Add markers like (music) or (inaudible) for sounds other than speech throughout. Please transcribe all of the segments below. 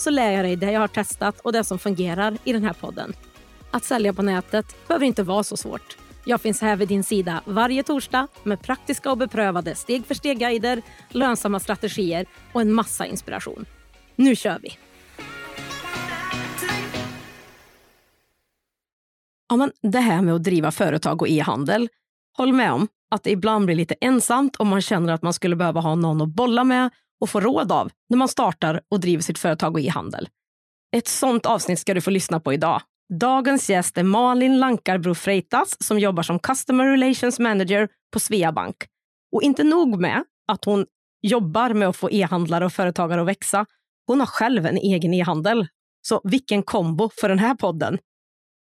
så lär jag dig det jag har testat och det som fungerar i den här podden. Att sälja på nätet behöver inte vara så svårt. Jag finns här vid din sida varje torsdag med praktiska och beprövade steg för steg-guider, lönsamma strategier och en massa inspiration. Nu kör vi! Ja, men det här med att driva företag och e-handel, håll med om att det ibland blir lite ensamt om man känner att man skulle behöva ha någon att bolla med och få råd av när man startar och driver sitt företag och e-handel. Ett sånt avsnitt ska du få lyssna på idag. Dagens gäst är Malin Lankarbro Freitas som jobbar som Customer Relations Manager på Sveabank. Och inte nog med att hon jobbar med att få e-handlare och företagare att växa. Hon har själv en egen e-handel. Så vilken kombo för den här podden.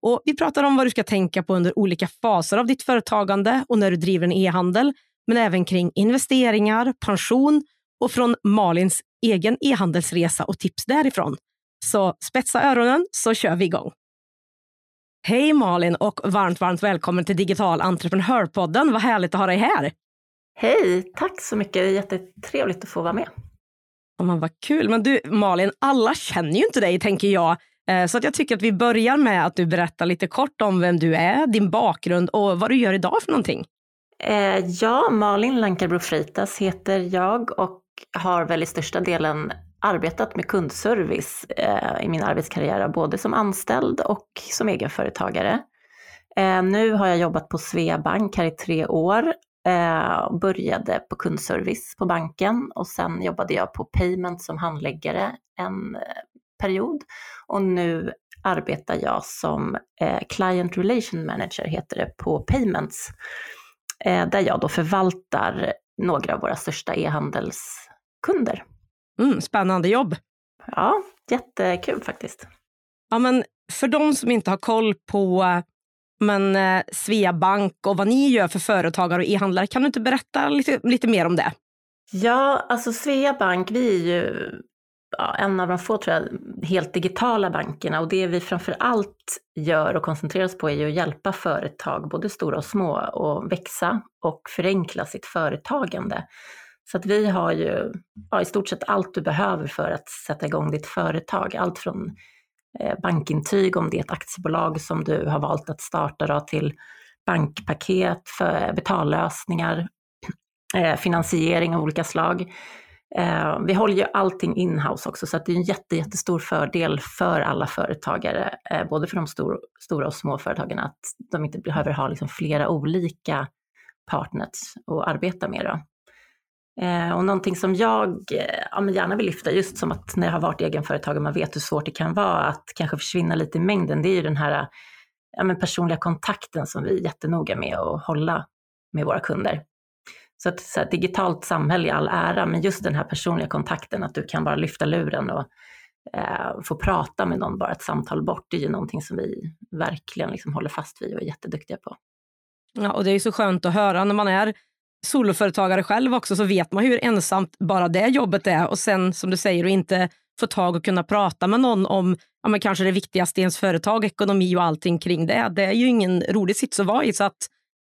Och vi pratar om vad du ska tänka på under olika faser av ditt företagande och när du driver en e-handel, men även kring investeringar, pension och från Malins egen e-handelsresa och tips därifrån. Så spetsa öronen så kör vi igång. Hej Malin och varmt, varmt välkommen till Digital entreprenörpodden. Vad härligt att ha dig här. Hej, tack så mycket. Det är jättetrevligt att få vara med. Ja, men vad kul. Men du Malin, alla känner ju inte dig tänker jag. Eh, så att jag tycker att vi börjar med att du berättar lite kort om vem du är, din bakgrund och vad du gör idag för någonting. Eh, ja, Malin Lankarbro Freitas heter jag och har väl i största delen arbetat med kundservice eh, i min arbetskarriär, både som anställd och som egenföretagare. Eh, nu har jag jobbat på Sveabank här i tre år eh, började på kundservice på banken och sen jobbade jag på Payment som handläggare en eh, period och nu arbetar jag som eh, Client Relation Manager heter det på Payments eh, där jag då förvaltar några av våra största e-handels e-handelskunder. Mm, spännande jobb. Ja, jättekul faktiskt. Ja, men för de som inte har koll på men, eh, Sveabank och vad ni gör för företagare och e-handlare, kan du inte berätta lite, lite mer om det? Ja, alltså Sveabank, vi är ju ja, en av de få tror jag, helt digitala bankerna och det vi framför allt gör och koncentrerar oss på är ju att hjälpa företag, både stora och små, att växa och förenkla sitt företagande. Så att vi har ju ja, i stort sett allt du behöver för att sätta igång ditt företag. Allt från eh, bankintyg om det är ett aktiebolag som du har valt att starta då, till bankpaket för betallösningar, (clears throat) eh, finansiering av olika slag. Eh, vi håller ju allting inhouse också så att det är en jätte, jättestor fördel för alla företagare, både för de stor, stora och små företagen, att de inte behöver ha liksom flera olika partners att arbeta med. Då. Eh, och någonting som jag eh, ja, men gärna vill lyfta, just som att när jag har varit egenföretagare, man vet hur svårt det kan vara att kanske försvinna lite i mängden, det är ju den här ja, men personliga kontakten som vi är jättenoga med att hålla med våra kunder. Så att så här, digitalt samhälle i all ära, men just den här personliga kontakten, att du kan bara lyfta luren och eh, få prata med någon, bara ett samtal bort, det är ju någonting som vi verkligen liksom håller fast vid och är jätteduktiga på. Ja, och det är så skönt att höra när man är soloföretagare själv också så vet man hur ensamt bara det jobbet är och sen som du säger att inte få tag och kunna prata med någon om ja, men kanske det viktigaste i ens företag, ekonomi och allting kring det. Det är ju ingen rolig sits att vara i så att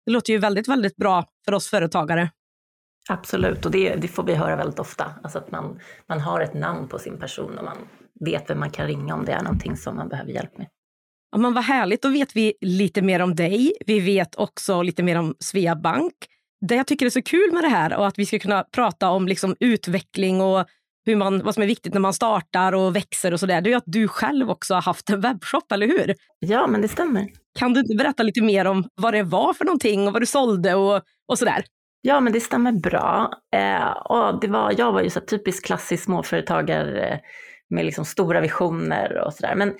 det låter ju väldigt, väldigt bra för oss företagare. Absolut, och det, det får vi höra väldigt ofta. Alltså att man, man har ett namn på sin person och man vet vem man kan ringa om det är någonting som man behöver hjälp med. Ja, men vad härligt, då vet vi lite mer om dig. Vi vet också lite mer om Sveabank det jag tycker är så kul med det här och att vi ska kunna prata om liksom utveckling och hur man, vad som är viktigt när man startar och växer och sådär, det är att du själv också har haft en webbshop, eller hur? Ja, men det stämmer. Kan du inte berätta lite mer om vad det var för någonting och vad du sålde och, och sådär? Ja, men det stämmer bra. Eh, och det var, jag var ju så typiskt klassisk småföretagare med liksom stora visioner och sådär. Men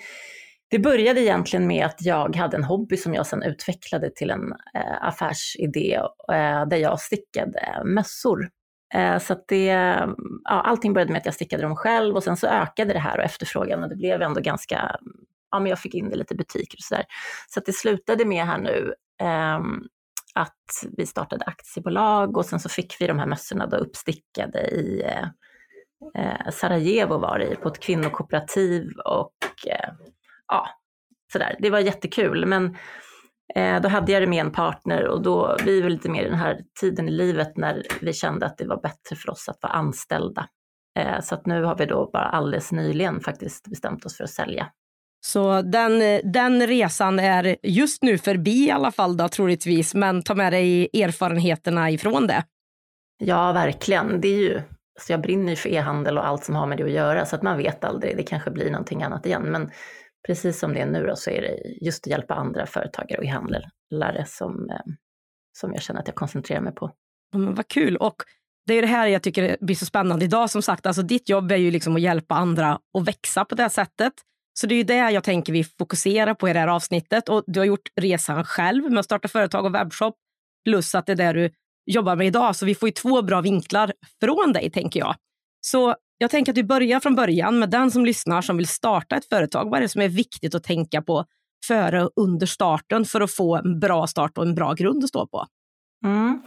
det började egentligen med att jag hade en hobby som jag sedan utvecklade till en eh, affärsidé eh, där jag stickade mössor. Eh, så att det, ja, allting började med att jag stickade dem själv och sen så ökade det här och efterfrågan och det blev ändå ganska, ja men jag fick in det lite butiker och sådär. Så att det slutade med här nu eh, att vi startade aktiebolag och sen så fick vi de här mössorna då uppstickade i eh, eh Sarajevo var det på ett kvinnokooperativ och eh, ja, sådär. Det var jättekul men Eh, då hade jag det med en partner och då, vi var lite mer i den här tiden i livet när vi kände att det var bättre för oss att vara anställda. Eh, så att nu har vi då bara alldeles nyligen faktiskt bestämt oss för att sälja. Så den, den resan är just nu förbi i alla fall då troligtvis, men ta med dig erfarenheterna ifrån det. Ja, verkligen. Det är ju, alltså jag brinner ju för e-handel och allt som har med det att göra, så att man vet aldrig, det kanske blir någonting annat igen. Men precis som det är nu då, så är det just att hjälpa andra företagare och e-handlare som, eh, som jag känner att jag koncentrerar mig på. Men vad kul! Och det är det här jag tycker blir så spännande idag. Som sagt, alltså ditt jobb är ju liksom att hjälpa andra att växa på det här sättet. Så det är ju det jag tänker vi fokuserar på i det här avsnittet. Och du har gjort resan själv med att starta företag och webbshop. Plus att det är det du jobbar med idag. Så vi får ju två bra vinklar från dig, tänker jag. Så jag tänker att vi börjar från början med den som lyssnar som vill starta ett företag. Vad är det som är viktigt att tänka på före och under starten för att få en bra start och en bra grund att stå på? Mm.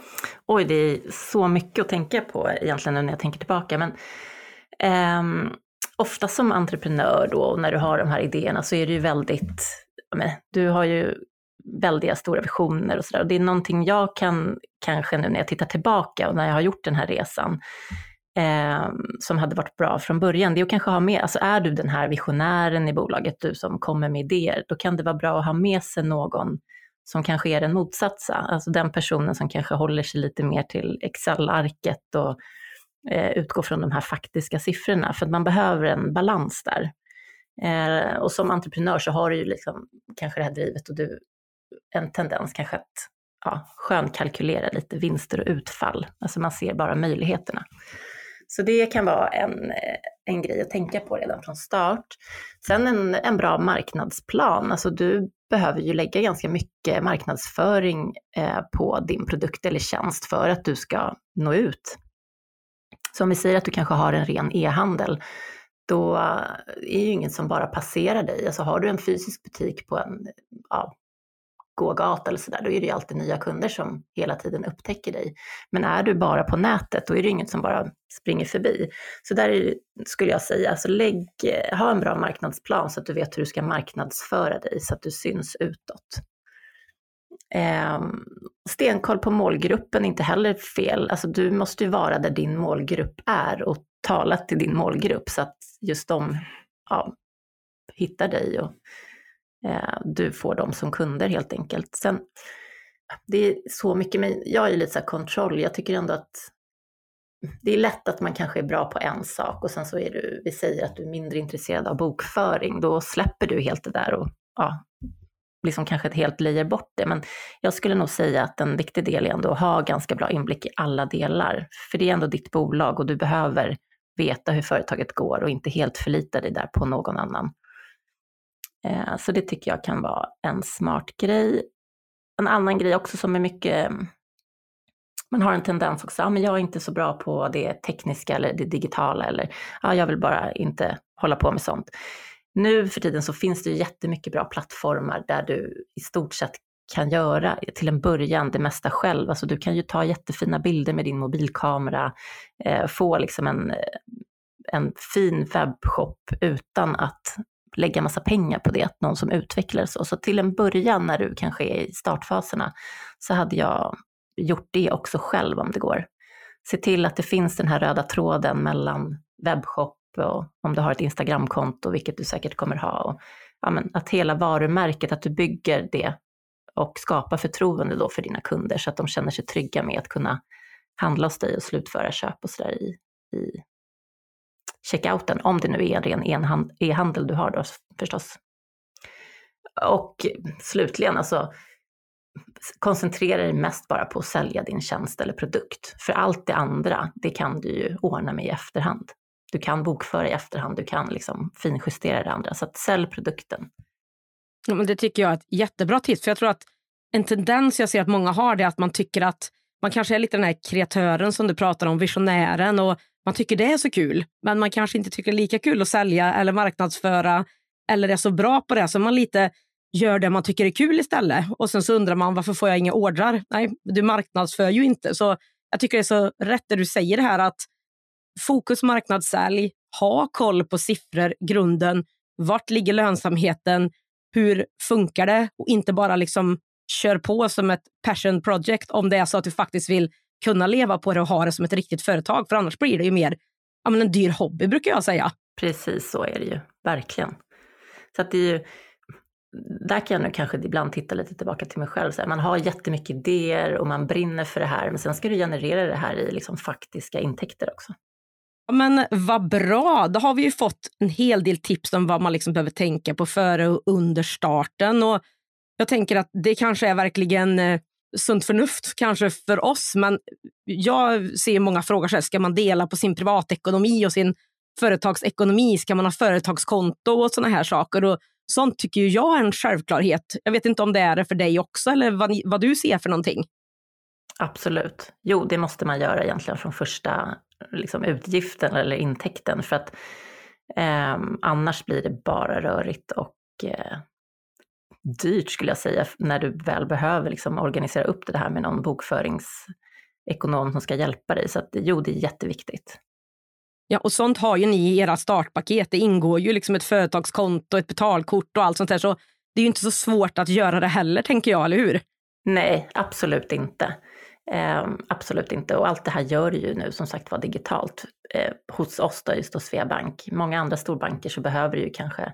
Oj, det är så mycket att tänka på egentligen nu när jag tänker tillbaka. Men ehm, ofta som entreprenör då, när du har de här idéerna så är det ju väldigt, men, du har ju väldiga stora visioner och sådär. Och det är någonting jag kan, kanske nu när jag tittar tillbaka och när jag har gjort den här resan, eh, som hade varit bra från början, det är att kanske ha med, alltså är du den här visionären i bolaget, du som kommer med idéer, då kan det vara bra att ha med sig någon som kanske är den motsatsa, alltså den personen som kanske håller sig lite mer till Excel-arket och eh, utgår från de här faktiska siffrorna, för att man behöver en balans där. Eh, och som entreprenör så har du ju liksom kanske det här drivet och du, en tendens kanske att ja, skönkalkylera lite vinster och utfall, alltså man ser bara möjligheterna. Så det kan vara en, eh, en grej att tänka på redan från start. Sen en, en bra marknadsplan, alltså du behöver ju lägga ganska mycket marknadsföring eh, på din produkt eller tjänst för att du ska nå ut. Så om vi säger att du kanske har en ren e-handel, då eh, är ju ingen som bara passerar dig. Alltså har du en fysisk butik på en ja, gågata eller sådär, då är det ju alltid nya kunder som hela tiden upptäcker dig. Men är du bara på nätet, då är det inget som bara springer förbi. Så där är, skulle jag säga, alltså lägg, ha en bra marknadsplan så att du vet hur du ska marknadsföra dig så att du syns utåt. Eh, stenkoll på målgruppen är inte heller fel. Alltså du måste ju vara där din målgrupp är och tala till din målgrupp så att just de ja, hittar dig och Eh, du får dem som kunder helt enkelt. Sen, det är så mycket, men jag är lite så här kontroll. Jag tycker ändå att det är lätt att man kanske är bra på en sak och sen så är du, vi säger att du är mindre intresserad av bokföring, då släpper du helt det där och ja, liksom kanske helt lejer bort det. Men jag skulle nog säga att en viktig del är ändå att ha ganska bra inblick i alla delar. För det är ändå ditt bolag och du behöver veta hur företaget går och inte helt förlita dig där på någon annan. Eh, så det tycker jag kan vara en smart grej. En annan grej också som är mycket, mm, man har en tendens också, ja men jag är inte så bra på det tekniska eller det digitala eller ah, jag vill bara inte hålla på med sånt. Nu för tiden så finns det ju jättemycket bra plattformar där du i stort sett kan göra till en början det mesta själv. Alltså du kan ju ta jättefina bilder med din mobilkamera, eh, få liksom en, eh, en fin webbshop utan att lägga massa pengar på det, någon som utvecklar så. Så till en början när du kanske är i startfaserna så hade jag gjort det också själv om det går. Se till att det finns den här röda tråden mellan webbshop och om du har ett Instagramkonto, vilket du säkert kommer ha. Och, ja, men att hela varumärket, att du bygger det och skapar förtroende då för dina kunder så att de känner sig trygga med att kunna handla hos dig och slutföra köp och sådär i, i checkouten, om det nu är en ren e-handel du har då förstås. Och slutligen, alltså koncentrera dig mest bara på att sälja din tjänst eller produkt. För allt det andra, det kan du ju ordna med i efterhand. Du kan bokföra i efterhand, du kan liksom finjustera det andra. Så att sälj produkten. Ja, men det tycker jag är ett jättebra tips. För jag tror att en tendens jag ser att många har det är att man tycker att man kanske är lite den här kreatören som du pratar om, visionären och man tycker det är så kul, men man kanske inte tycker det är lika kul att sälja eller marknadsföra eller är så bra på det så man lite gör det man tycker är kul istället. Och sen så undrar man varför får jag inga ordrar? Nej, du marknadsför ju inte. Så jag tycker det är så rätt det du säger här att fokus marknadssälj, ha koll på siffror, grunden, vart ligger lönsamheten, hur funkar det och inte bara liksom kör på som ett passion project om det är så att du faktiskt vill kunna leva på det och ha det som ett riktigt företag. För annars blir det ju mer ja, men en dyr hobby brukar jag säga. Precis så är det ju, verkligen. Så att det är ju, där kan jag nu kanske ibland titta lite tillbaka till mig själv. Så här, man har jättemycket idéer och man brinner för det här, men sen ska du generera det här i liksom faktiska intäkter också. Men vad bra, då har vi ju fått en hel del tips om vad man liksom behöver tänka på före och under starten. Och jag tänker att det kanske är verkligen eh, sunt förnuft kanske för oss, men jag ser många frågor så här, ska man dela på sin privatekonomi och sin företagsekonomi? Ska man ha företagskonto och sådana här saker? Och sånt tycker jag är en självklarhet. Jag vet inte om det är det för dig också eller vad, vad du ser för någonting. Absolut. Jo, det måste man göra egentligen från första liksom, utgiften eller intäkten för att eh, annars blir det bara rörigt och eh, dyrt skulle jag säga när du väl behöver liksom, organisera upp det här med någon bokföringsekonom som ska hjälpa dig. Så att, jo, det är jätteviktigt. Ja, och sånt har ju ni i era startpaket. Det ingår ju liksom ett företagskonto, ett betalkort och allt sånt där. Så det är ju inte så svårt att göra det heller, tänker jag, eller hur? Nej, absolut inte. Eh, absolut inte. Och allt det här gör ju nu som sagt var digitalt eh, hos oss då, just hos Sveabank. Många andra storbanker så behöver ju kanske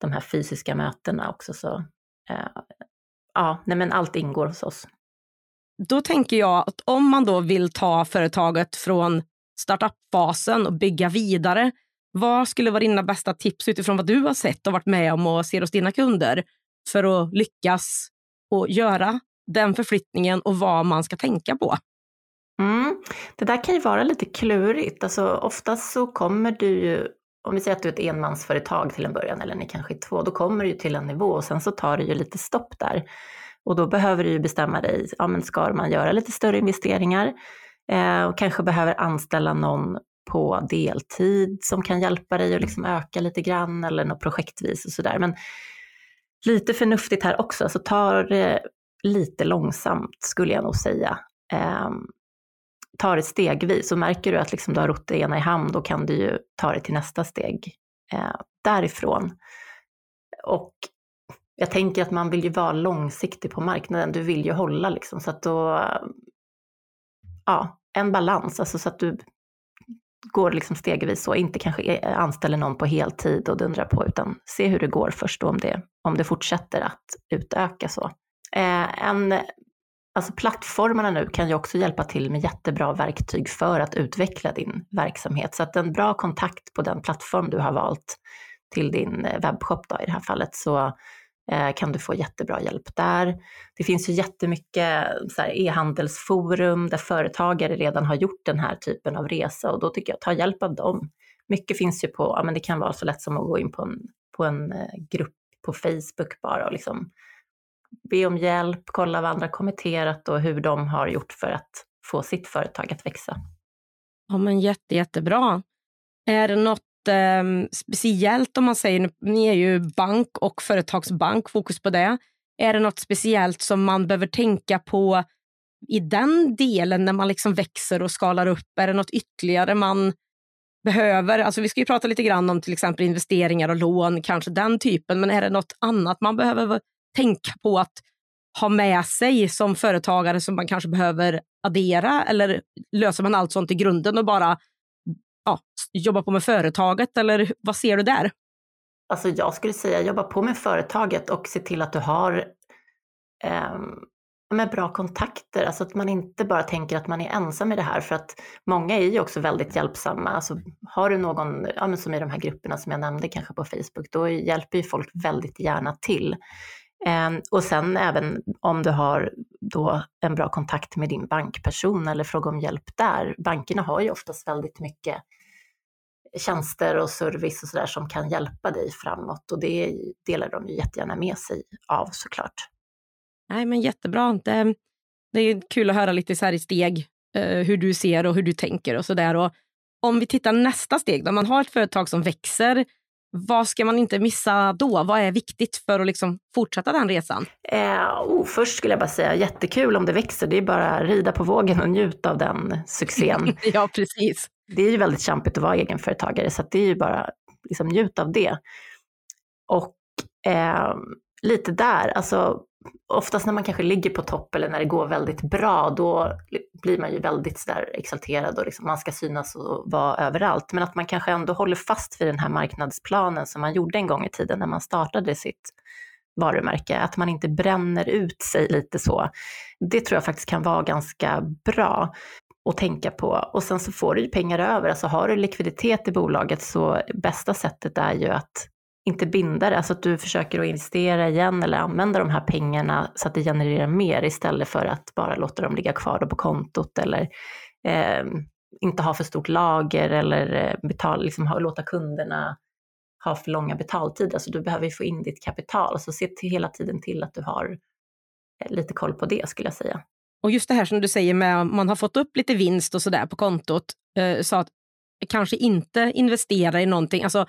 de här fysiska mötena också. Så eh, ja, nej men allt ingår hos oss. Då tänker jag att om man då vill ta företaget från startup-fasen och bygga vidare, vad skulle vara dina bästa tips utifrån vad du har sett och varit med om och ser hos dina kunder för att lyckas och göra den förflyttningen och vad man ska tänka på? Mm. Det där kan ju vara lite klurigt. Alltså, oftast så kommer du ju, om vi säger att du är ett enmansföretag till en början, eller ni kanske är två, då kommer du ju till en nivå och sen så tar det ju lite stopp där. Och då behöver du ju bestämma dig, ja men ska man göra lite större investeringar eh, och kanske behöver anställa någon på deltid som kan hjälpa dig att liksom öka lite grann eller något projektvis och sådär. Men lite förnuftigt här också, så ta det lite långsamt skulle jag nog säga. Eh, ta det stegvis och märker du att liksom du har rott det ena i hamn, då kan du ju ta det till nästa steg eh, därifrån. Och jag tänker att man vill ju vara långsiktig på marknaden, du vill ju hålla liksom, så att då, ja, en balans, alltså så att du går liksom stegvis så, inte kanske e-, anställer någon på heltid och dundrar på, utan se hur det går först då om det, om det fortsätter att utöka så. Eh, en, alltså plattformarna nu kan ju också hjälpa till med jättebra verktyg för att utveckla din verksamhet. Så att en bra kontakt på den plattform du har valt till din eh, webbshop då, i det här fallet så eh, kan du få jättebra hjälp där. Det finns ju jättemycket eh, e-handelsforum där företagare redan har gjort den här typen av resa och då tycker jag ta hjälp av dem. Mycket finns ju på, ja men det kan vara så lätt som att gå in på en, på en grupp på Facebook bara och liksom be om hjälp, kolla vad andra kommenterat och hur de har gjort för att få sitt företag att växa. Ja, men jätte, jättebra. Är det något eh, speciellt om man säger, ni är ju bank och företagsbank, fokus på det. Är det något speciellt som man behöver tänka på i den delen när man liksom växer och skalar upp? Är det något ytterligare man behöver? Alltså vi ska ju prata lite grann om till exempel investeringar och lån, kanske den typen, men är det något annat man behöver tänka på att ha med sig som företagare som man kanske behöver addera? Eller löser man allt sånt i grunden och bara ja, jobba på med företaget? Eller vad ser du där? Alltså jag skulle säga jobba på med företaget och se till att du har eh, med bra kontakter, alltså att man inte bara tänker att man är ensam i det här, för att många är ju också väldigt hjälpsamma. Alltså, har du någon, ja, men som i de här grupperna som jag nämnde kanske på Facebook, då hjälper ju folk väldigt gärna till. Ehm, och sen även om du har då en bra kontakt med din bankperson eller fråga om hjälp där. Bankerna har ju oftast väldigt mycket tjänster och service och sådär som kan hjälpa dig framåt och det delar de ju jättegärna med sig av såklart. Nej, men jättebra. Det, Det är kul att höra lite så här i steg eh, hur du ser och hur du tänker och sådär. Om vi tittar nästa steg, då man har ett företag som växer, vad ska man inte missa då? Vad är viktigt för att liksom fortsätta den resan? Eh, oh, först skulle jag bara säga jättekul om det växer. Det är bara att rida på vågen och njuta av den succén. (laughs) ja, precis. Det är ju väldigt kämpigt att vara egenföretagare, så det är ju bara liksom njut av det. Och eh, lite där, alltså oftast när man kanske ligger på topp eller när det går väldigt bra, då blir man ju väldigt sådär exalterad och liksom man ska synas och vara överallt. Men att man kanske ändå håller fast vid den här marknadsplanen som man gjorde en gång i tiden när man startade sitt varumärke, att man inte bränner ut sig lite så. Det tror jag faktiskt kan vara ganska bra att tänka på. Och sen så får du ju pengar över, alltså har du likviditet i bolaget så bästa sättet är ju att inte binda det, alltså att du försöker att investera igen eller använda de här pengarna så att det genererar mer istället för att bara låta dem ligga kvar på kontot eller eh, inte ha för stort lager eller eh, betal, liksom ha, låta kunderna ha för långa betaltider. Alltså du behöver ju få in ditt kapital, så se till, hela tiden till att du har eh, lite koll på det skulle jag säga. Och just det här som du säger med att man har fått upp lite vinst och sådär på kontot, eh, så att kanske inte investera i någonting. Alltså,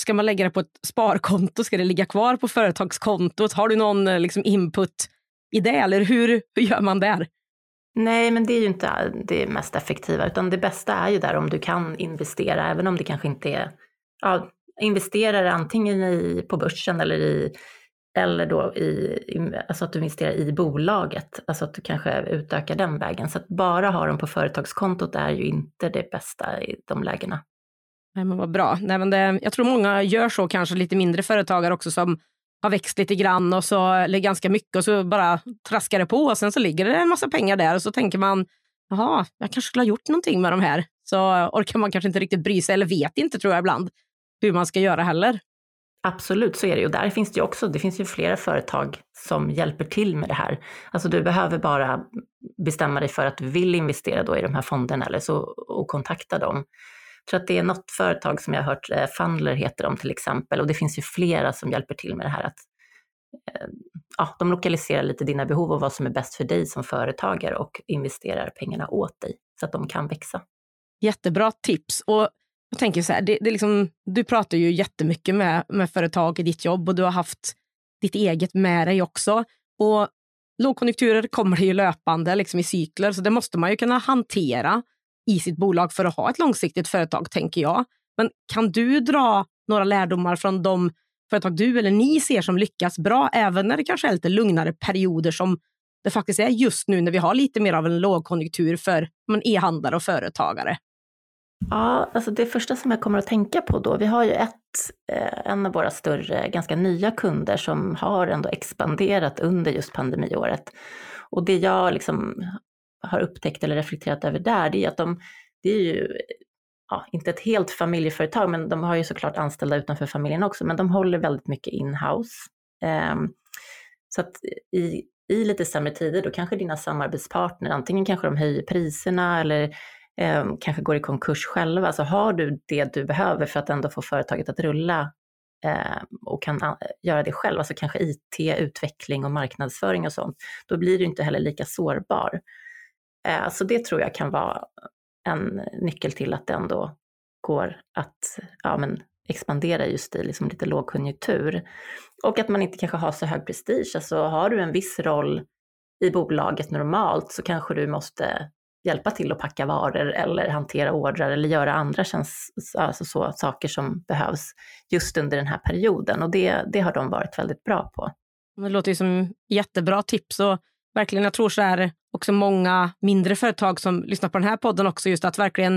Ska man lägga det på ett sparkonto? Ska det ligga kvar på företagskontot? Har du någon eh, liksom, input i det eller hur, hur gör man där? Nej, men det är ju inte det mest effektiva, utan det bästa är ju där om du kan investera, även om det kanske inte är, ja, investerar antingen i, på börsen eller i, eller då i, alltså att du investerar i bolaget, alltså att du kanske utökar den vägen. Så att bara ha dem på företagskontot är ju inte det bästa i de lägena. Nej, men vad bra. Nej, men det, jag tror många gör så, kanske lite mindre företagare också som har växt lite grann och så, eller ganska mycket och så bara traskar det på och sen så ligger det en massa pengar där och så tänker man jaha, jag kanske skulle ha gjort någonting med de här. Så orkar man kanske inte riktigt bry sig eller vet inte tror jag ibland hur man ska göra heller. Absolut, så är det ju. Där finns det ju också, det finns ju flera företag som hjälper till med det här. Alltså du behöver bara bestämma dig för att du vill investera då i de här fonderna eller så, och kontakta dem. Jag tror att det är något företag som jag har hört, eh, Fundler heter de till exempel, och det finns ju flera som hjälper till med det här att eh, ja, de lokaliserar lite dina behov och vad som är bäst för dig som företagare och investerar pengarna åt dig så att de kan växa. Jättebra tips. Och jag tänker så här, det, det liksom, du pratar ju jättemycket med, med företag i ditt jobb och du har haft ditt eget med dig också. Och lågkonjunkturer kommer det ju löpande liksom i cykler, så det måste man ju kunna hantera i sitt bolag för att ha ett långsiktigt företag, tänker jag. Men kan du dra några lärdomar från de företag du eller ni ser som lyckas bra, även när det kanske är lite lugnare perioder som det faktiskt är just nu när vi har lite mer av en lågkonjunktur för e-handlare och företagare? Ja, alltså det första som jag kommer att tänka på då, vi har ju ett, eh, en av våra större, ganska nya kunder som har ändå expanderat under just pandemiåret. Och det jag liksom har upptäckt eller reflekterat över där, det är att de, det är ju ja, inte ett helt familjeföretag, men de har ju såklart anställda utanför familjen också, men de håller väldigt mycket in-house. Um, så att i, i lite sämre tider, då kanske dina samarbetspartner, antingen kanske de höjer priserna eller um, kanske går i konkurs själva, så har du det du behöver för att ändå få företaget att rulla um, och kan eh, göra det själv, alltså kanske IT, utveckling och marknadsföring och sånt, då blir du inte heller lika sårbar. Eh, så det tror jag kan vara en nyckel till att det ändå går att ja, men expandera just i liksom lite lågkonjunktur. Och att man inte kanske har så hög prestige. Alltså har du en viss roll i bolaget normalt så kanske du måste hjälpa till att packa varor eller hantera ordrar eller göra andra tjänst, alltså så, saker som behövs just under den här perioden. Och det, det har de varit väldigt bra på. Det låter ju som jättebra tips och verkligen, jag tror så här också många mindre företag som lyssnar på den här podden också, just att verkligen,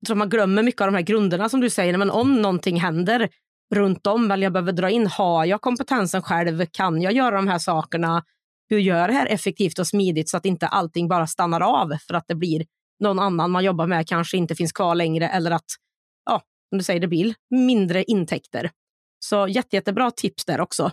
jag tror man glömmer mycket av de här grunderna som du säger, men om någonting händer runt om, eller jag behöver dra in, har jag kompetensen själv? Kan jag göra de här sakerna? Hur gör jag det här effektivt och smidigt så att inte allting bara stannar av för att det blir någon annan man jobbar med kanske inte finns kvar längre eller att, ja, som du säger, det blir mindre intäkter. Så jätte, jättebra tips där också.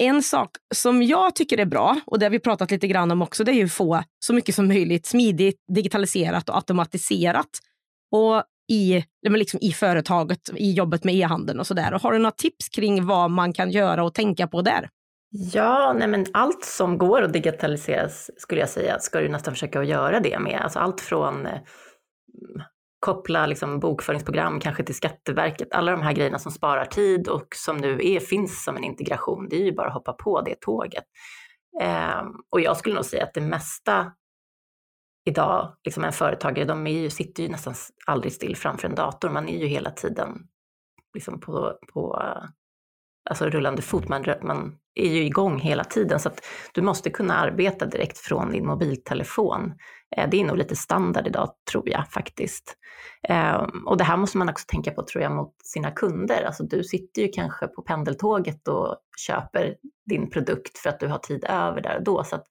En sak som jag tycker är bra, och det har vi pratat lite grann om också, det är ju att få så mycket som möjligt smidigt, digitaliserat och automatiserat. Och i, liksom i företaget, i jobbet med e-handeln och sådär. Har du några tips kring vad man kan göra och tänka på där? Ja, nej men allt som går att digitaliseras skulle jag säga ska du nästan försöka att göra det med. Alltså allt från eh, koppla liksom bokföringsprogram kanske till Skatteverket, alla de här grejerna som sparar tid och som nu är, finns som en integration, det är ju bara att hoppa på det tåget. Eh, och jag skulle nog säga att det mesta idag, liksom en företagare, de är ju, sitter ju nästan aldrig still framför en dator, man är ju hela tiden liksom på, på alltså rullande fot, man, man är ju igång hela tiden så att du måste kunna arbeta direkt från din mobiltelefon. Eh, det är nog lite standard idag tror jag faktiskt. Ehm, och det här måste man också tänka på tror jag mot sina kunder. Alltså du sitter ju kanske på pendeltåget och köper din produkt för att du har tid över där och då. Så att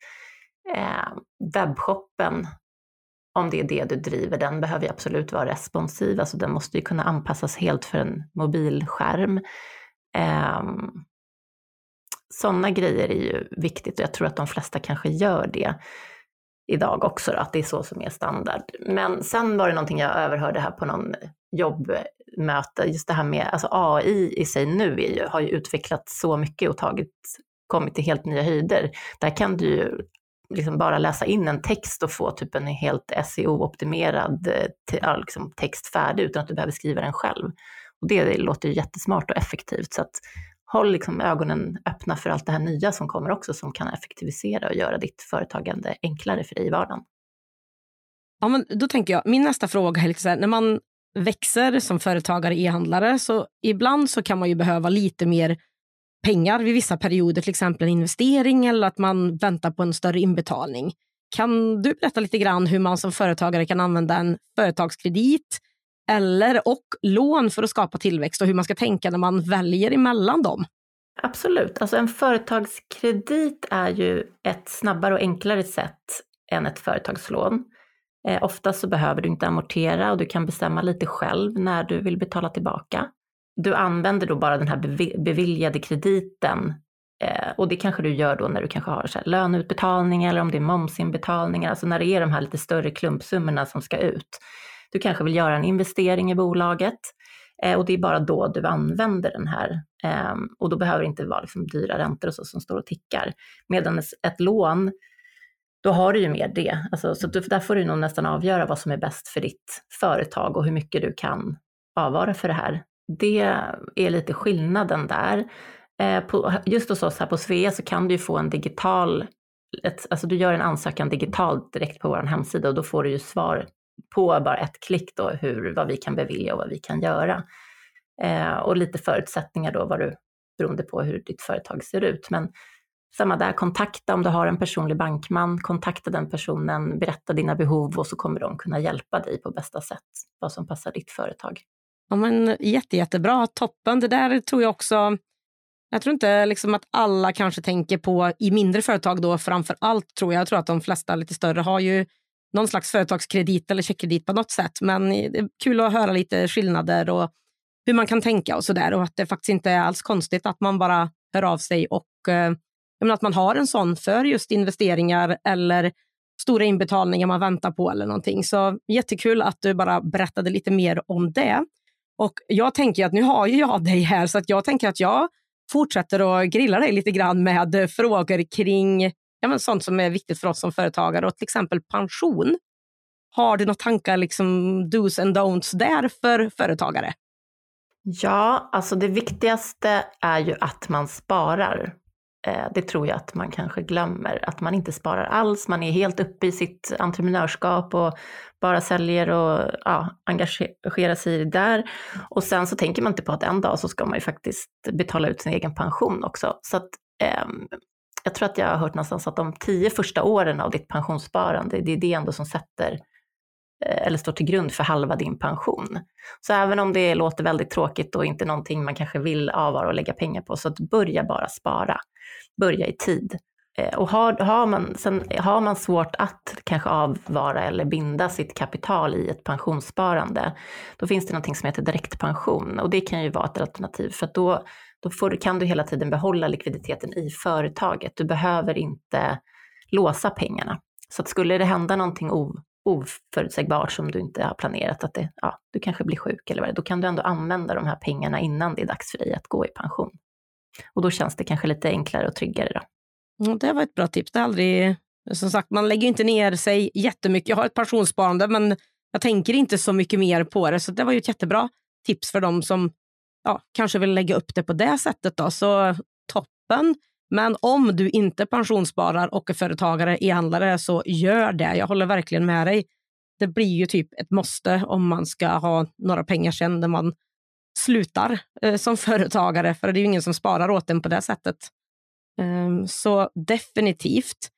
ehm, webbshoppen, om det är det du driver, den behöver ju absolut vara responsiv. Alltså den måste ju kunna anpassas helt för en mobilskärm. Ehm, Sådana grejer är ju viktigt och jag tror att de flesta kanske gör det idag också, att det är så som är standard. Men sen var det någonting jag överhörde här på någon jobbmöte, just det här med alltså AI i sig nu är ju, har ju utvecklats så mycket och tagit, kommit till helt nya höjder. Där kan du ju liksom bara läsa in en text och få typ en helt SEO-optimerad eh, liksom text färdig utan att du behöver skriva den själv. Och det låter ju jättesmart och effektivt. Så att håll liksom ögonen öppna för allt det här nya som kommer också som kan effektivisera och göra ditt företagande enklare för dig i vardagen. Ja, men då tänker jag, min nästa fråga är lite så här, när man växer som företagare, e-handlare, så ibland så kan man ju behöva lite mer pengar vid vissa perioder, till exempel en investering eller att man väntar på en större inbetalning. Kan du berätta lite grann hur man som företagare kan använda en företagskredit eller och lån för att skapa tillväxt och hur man ska tänka när man väljer emellan dem? Absolut, alltså en företagskredit är ju ett snabbare och enklare sätt än ett företagslån. Eh, oftast så behöver du inte amortera och du kan bestämma lite själv när du vill betala tillbaka. Du använder då bara den här beviljade krediten eh, och det kanske du gör då när du kanske har så här löneutbetalning eller om det är momsinbetalningar, alltså när det är de här lite större klumpsummorna som ska ut. Du kanske vill göra en investering i bolaget eh, och det är bara då du använder den här. Eh, och då behöver det inte vara liksom dyra räntor och så som står och tickar. Medan ett lån, då har du ju mer det. Alltså, så du, där får du nog nästan avgöra vad som är bäst för ditt företag och hur mycket du kan avvara för det här. Det är lite skillnaden där. Eh, just hos oss här på Svea så kan du ju få en digital ett, alltså du gör en ansökan digitalt direkt på vår hemsida och då får du ju svar på bara ett klick då hur, vad vi kan bevilja och vad vi kan göra. Eh, och lite förutsättningar då vad du, beroende på hur ditt företag ser ut. Men samma där, kontakta om du har en personlig bankman, kontakta den personen, berätta dina behov och så kommer de kunna hjälpa dig på bästa sätt, vad som passar ditt företag. Ja, men jätte, jättebra, toppen. Det där tror jag också jag tror inte liksom att alla kanske tänker på i mindre företag då framför allt tror jag. Jag tror att de flesta lite större har ju någon slags företagskredit eller checkkredit på något sätt. Men det är kul att höra lite skillnader och hur man kan tänka och så där. Och att det faktiskt inte är alls konstigt att man bara hör av sig och eh, att man har en sån för just investeringar eller stora inbetalningar man väntar på eller någonting. Så jättekul att du bara berättade lite mer om det. Och jag tänker att nu har ju jag dig här så att jag tänker att jag fortsätter att grilla dig lite grann med frågor kring ja, men sånt som är viktigt för oss som företagare och till exempel pension. Har du några tankar, liksom dos and don'ts där för företagare? Ja, alltså det viktigaste är ju att man sparar. Eh, det tror jag att man kanske glömmer, att man inte sparar alls. Man är helt uppe i sitt entreprenörskap och bara säljer och ja, engagerar sig i det där. Och sen så tänker man inte på att en dag så ska man ju faktiskt betala ut sin egen pension också. Så att, eh, jag tror att jag har hört någonstans att de tio första åren av ditt pensionssparande, det är det ändå som sätter eh, eller står till grund för halva din pension. Så även om det låter väldigt tråkigt och inte någonting man kanske vill avvara och lägga pengar på, så att börja bara spara. Börja i tid. Eh, och har, har, man, sen har man svårt att kanske avvara eller binda sitt kapital i ett pensionssparande, då finns det någonting som heter direktpension och det kan ju vara ett alternativ för att då, då får, kan du hela tiden behålla likviditeten i företaget. Du behöver inte låsa pengarna. Så att skulle det hända någonting oförutsägbart som du inte har planerat, att det, ja, du kanske blir sjuk eller vad det då kan du ändå använda de här pengarna innan det är dags för dig att gå i pension. Och då känns det kanske lite enklare och tryggare. Då. Det var ett bra tips. Det aldrig, som sagt, man lägger inte ner sig jättemycket. Jag har ett pensionssparande, men jag tänker inte så mycket mer på det. Så det var ju ett jättebra tips för dem som ja, kanske vill lägga upp det på det sättet. Då. Så toppen. Men om du inte pensionssparar och är företagare, e-handlare, så gör det. Jag håller verkligen med dig. Det blir ju typ ett måste om man ska ha några pengar sen när man slutar eh, som företagare, för det är ju ingen som sparar åt en på det sättet. Um, så definitivt.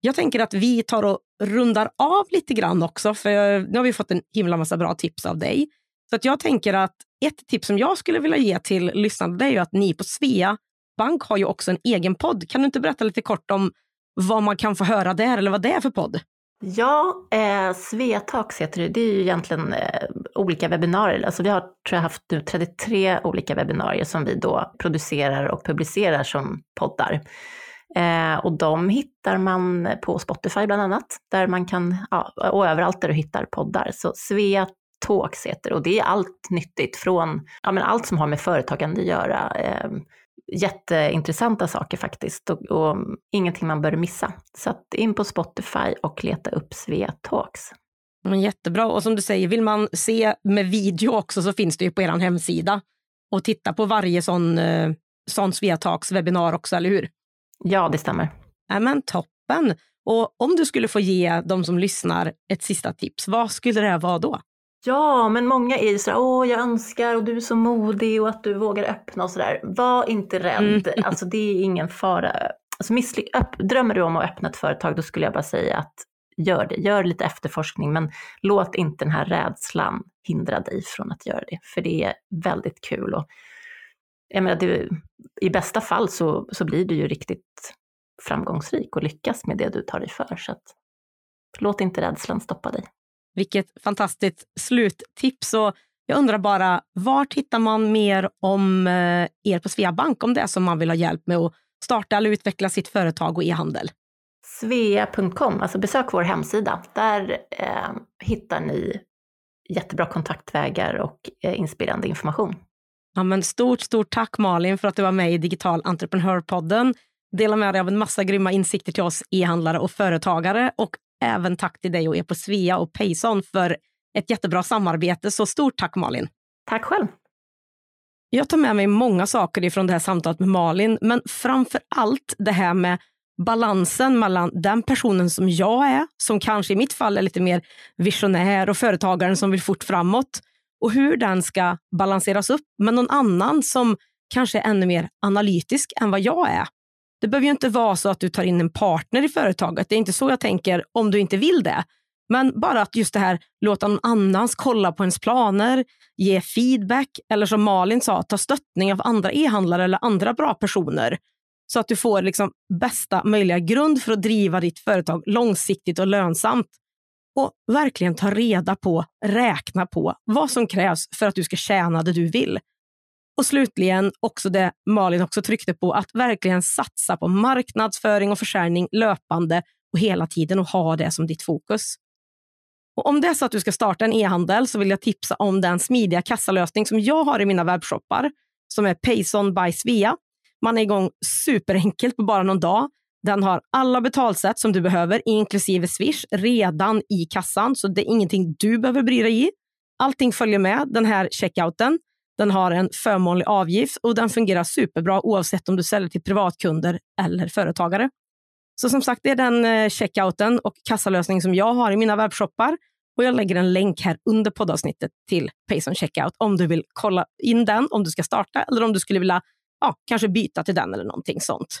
Jag tänker att vi tar och rundar av lite grann också, för nu har vi fått en himla massa bra tips av dig. Så att jag tänker att ett tips som jag skulle vilja ge till lyssnarna är ju att ni på Svea Bank har ju också en egen podd. Kan du inte berätta lite kort om vad man kan få höra där eller vad det är för podd? Ja, eh, Svetalks heter det. Det är ju egentligen eh, olika webbinarier. Alltså vi har tror jag, haft nu 33 olika webbinarier som vi då producerar och publicerar som poddar. Eh, och de hittar man på Spotify bland annat, där man kan, ja, och överallt där du hittar poddar. Så Svea Talks heter och det är allt nyttigt från ja, men allt som har med företagande att göra. Eh, jätteintressanta saker faktiskt och, och, ingenting man bör missa. Så att in på Spotify och leta upp Svea Talks. Men jättebra. Och som du säger, vill man se med video också så finns det ju på er hemsida. Och titta på varje sån, eh, sån Svea Talks webbinar också, eller hur? Ja, det stämmer. Men toppen. Och om du skulle få ge de som lyssnar ett sista tips, vad skulle det vara då? Ja, men många är ju sådär, åh jag önskar och du är så modig och att du vågar öppna och sådär. Var inte rädd, mm. (laughs) alltså det är ingen fara. Alltså, drömmer du om att öppna ett företag, då skulle jag bara säga att gör det. Gör lite efterforskning, men låt inte den här rädslan hindra dig från att göra det, för det är väldigt kul. Och, jag menar, det, I bästa fall så, så blir du ju riktigt framgångsrik och lyckas med det du tar dig för. Så att, låt inte rädslan stoppa dig. Vilket fantastiskt sluttips. Och jag undrar bara, var hittar man mer om eh, er på Sveabank om det är som man vill ha hjälp med att starta eller utveckla sitt företag och e-handel? Svea.com, alltså besök vår hemsida. Där eh, hittar ni jättebra kontaktvägar och eh, inspirerande information. Ja, men stort, stort tack Malin för att du var med i Digital Entreprenörpodden. Dela med dig av en massa grymma insikter till oss e-handlare och företagare och även tack till dig och er på Svea och Payson för ett jättebra samarbete. Så stort tack Malin! Tack själv! Jag tar med mig många saker ifrån det här samtalet med Malin, men framför allt det här med balansen mellan den personen som jag är, som kanske i mitt fall är lite mer visionär och företagaren som vill fort framåt och hur den ska balanseras upp med någon annan som kanske är ännu mer analytisk än vad jag är. Det behöver ju inte vara så att du tar in en partner i företaget. Det är inte så jag tänker om du inte vill det. Men bara att just det här, låta någon annans kolla på ens planer, ge feedback eller som Malin sa, ta stöttning av andra e-handlare eller andra bra personer. Så att du får liksom bästa möjliga grund för att driva ditt företag långsiktigt och lönsamt. Och verkligen ta reda på, räkna på vad som krävs för att du ska tjäna det du vill. Och slutligen också det Malin också tryckte på, att verkligen satsa på marknadsföring och försäljning löpande och hela tiden och ha det som ditt fokus. Och om det är så att du ska starta en e-handel så vill jag tipsa om den smidiga kassalösning som jag har i mina webbshoppar som är Payson by Svea. Man är igång superenkelt på bara någon dag. Den har alla betalsätt som du behöver, inklusive Swish, redan i kassan, så det är ingenting du behöver bry dig i. Allting följer med den här checkouten. Den har en förmånlig avgift och den fungerar superbra oavsett om du säljer till privatkunder eller företagare. Så som sagt, det är den eh, checkouten och kassalösning som jag har i mina webbshoppar. Och jag lägger en länk här under poddavsnittet till Payson Checkout om du vill kolla in den, om du ska starta eller om du skulle vilja ja, kanske byta till den eller någonting sånt.